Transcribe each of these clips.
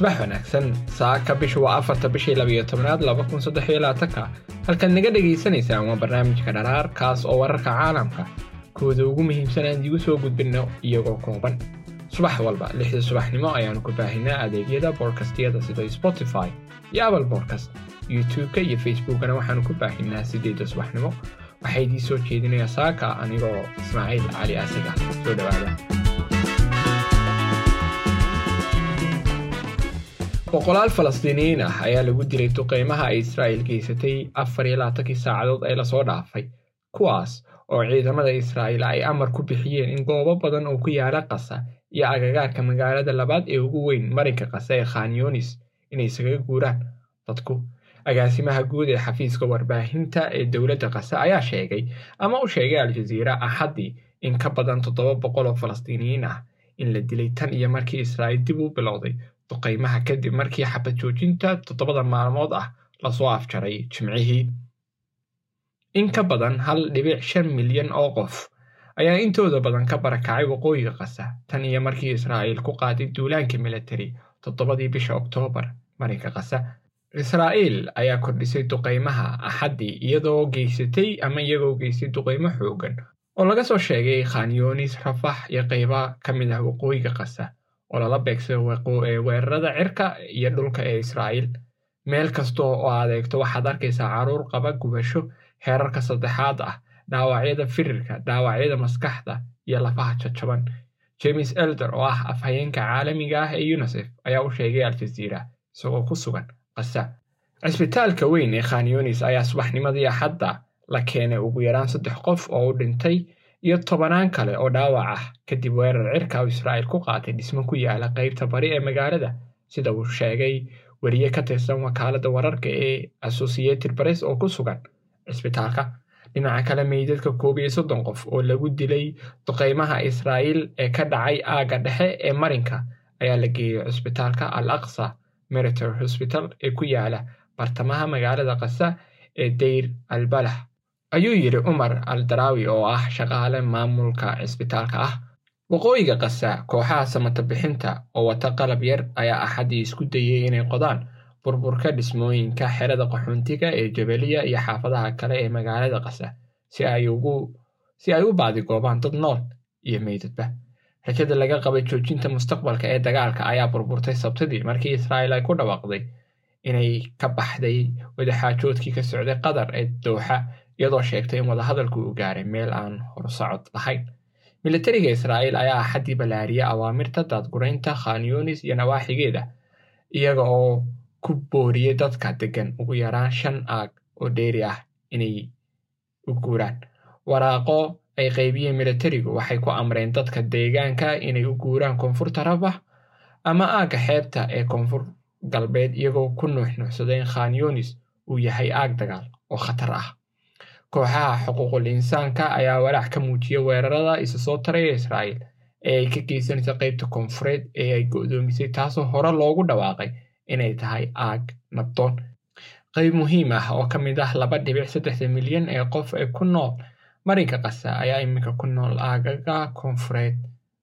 subax wanaagsan saaka bishu waa afarta bishii labiyo tobnaad laba kun saddex iyo labaatanka. Halkaad naga dhagaysanaysaan waa barnaamijka dharaar kaas oo wararka caalamka. Kooda ugu muhiimsan aan idigu soo gudbinno iyagoo kooban. Subax walba lixda subaxnimo ayaanu ku baahinaa adeegyada boodkastiyada sida spotify iyo apple bodkast youtube-ka iyo facebookana waxaanu ku baahinaa sideedda subaxnimo. Waxaa idiin soo jeedinaya saaka anigoo ismaaciil cali asaga. Soo dhawaada boqolaal falastiiniyiin ah ayaa lagu dilay duqeymaha ay israa'iil geysatay afar iyo labaatankii saacadood ee la soo dhaafay kuwaas oo ciidamada israa'iil ay amar ku bixiyeen in goobo badan oo ku yaalla qasa iyo agagaarka magaalada labaad ee ugu weyn marinka qasa ee khanyonis inay isaga guuraan. Dadku agaasimaha guud ee xafiiska warbaahinta ee dowladda qasa ayaa sheegay ama u sheegay al-jaziira axaddii in ka badan toddoba boqol oo falastiiniyiin ah in la dilay tan iyo markii israa'iil dib u bilowday duqaymaha kadib markii xabad joojinta toddobada maalmood ah la soo afjaray jimcihii in ka badan hal dhibic shan milyan oo qof ayaa intooda badan ka barakacay waqooyiga qasa tan iyo markii israa'iil ku qaaday duulaanka militari toddobadii bisha oktoobar marinka qasa israa'iil ayaa kordhisay duqaymaha axaddii iyadoo geysatay ama iyagoo geystay duqaymo xoogan oo laga soo sheegay khanyonis rafax iyo qayba ka mid ah waqooyiga qasa oo lala beegsado weerarada cirka iyo dhulka ee israa'iil meel kasta oo adeegto waxaad arkaysaa carruur qaba gubasho heerarka saddexaad ah dhaawacyada firirka dhaawacyada maskaxda iyo lafaha jajaban james elder oo ah afhayeenka caalamiga ah ee unisef ayaa u sheegay al-jaziira isagoo ku sugan qasa cisbitaalka weyn ee khanyonis ayaa subaxnimadii axadda la keenay ugu yaraan saddex qof oo u dhintay iyo tobanaan kale oo dhaawac ah kadib weerar cirka oo israa'iil ku qaatay dhismo ku yaalla qaybta bari ee magaalada sida uu sheegay weriye ka tirsan wakaaladda wararka ee associated press oo ku sugan cisbitaalka. Dhinaca kale meydadka koob iyo soddon qof oo lagu dilay duqaymaha israa'iil ee ka dhacay aagga dhexe ee marinka ayaa la geeyey cisbitaalka al aqsa military hosbital ee ku yaalla bartamaha magaalada qasa ee dayr albalah ayuu yidhi cumar al daraawi oo ah shaqaale maamulka cisbitaalka ah. Waqooyiga qasa kooxaha samata bixinta oo wata qalab yar ayaa axaddii isku dayey inay qodaan burburka dhismooyinka xerada qaxoontiga ee jabaliya iyo xaafadaha kale ee magaalada qasa si ay u baadigoobaan dad nool iyo meydadba. Rajada laga qabay joojinta mustaqbalka ee dagaalka ayaa burburtay sabtidii markii israa'iil ay ku dhawaaqday inay ka baxday wadaxaajoodkii ka socday qatar ee dooxa iyadoo sheegtay in wadahadalku uu gaaray meel aan horsocod lahayn militariga israa'iil ayaa axaddii ballaariyay awaamirta daadguraynta khanyonis iyo nawaaxigeeda iyaga oo ku booriyey dadka deggan ugu yaraan shan aag oo dheeri ah inay u guuraan waraaqo ay qaybiyeen militarigu waxay ku amreen dadka deegaanka inay u guuraan koonfurta rabax ama aagga xeebta ee koonfur galbeed iyagoo ku nuuxnuuxsaday in khanyonis uu yahay aag dagaal oo khatar ah kooxaha xuquuqul insaanka ayaa walaac ka muujiyay weerarada isa soo taraya israa'iil ee ay ka geysanaysa qaybta koonfureed ee ay go'doomisay taasoo hore loogu dhawaaqay inay tahay aag nabdoon. Qayb muhiim ah oo ka mid ah laba dhibic saddexda milyan ee qof ee ku nool marinka qasa ayaa iminka ku nool aagaga koonfureed.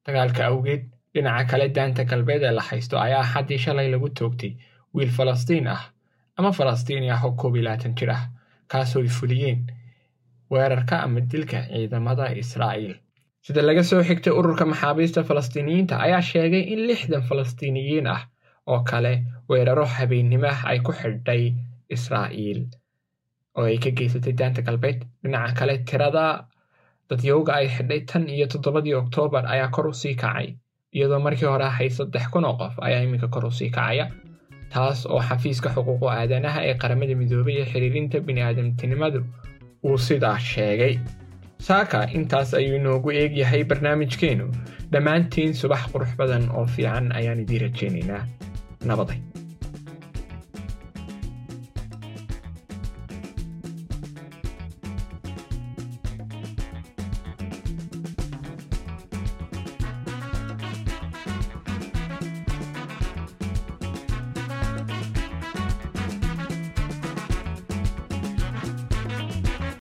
Dagaalka awgeed dhinaca kale daanta galbeed ee la haysto ayaa axaddii shalay lagu toogtay wiil falastiin ah ama falastiini ah oo koob iyo labaatan jir ah kaasoo ay fuliyeen weerarka ama dilka ciidamada israa'iil. Sida laga soo xigtay ururka maxaabiista falastiiniyiinta ayaa sheegay in lixdan falastiiniyiin ah oo kale weeraro habeennimo ah ay ku xidhay israa'iil oo ay ka geysatay daanta galbeed. Dhinaca kale tirada dadyowga ay xidhay tan iyo toddobadii oktoobar ayaa kor u sii kacay iyadoo markii hore ahay saddex kun oo qof ayaa iminka kor u sii kacaya taas oo xafiiska xuquuqu aadanaha ee qaramada midoobay ee xiriirinta bini'aadamtinimadu uu sidaa sheegay saaka intaas ayuu inoogu eegyahay barnaamijkeennu dhammaantiin subax qurux badan oo fiican ayaan idiin rajaynaynaa. Nabaday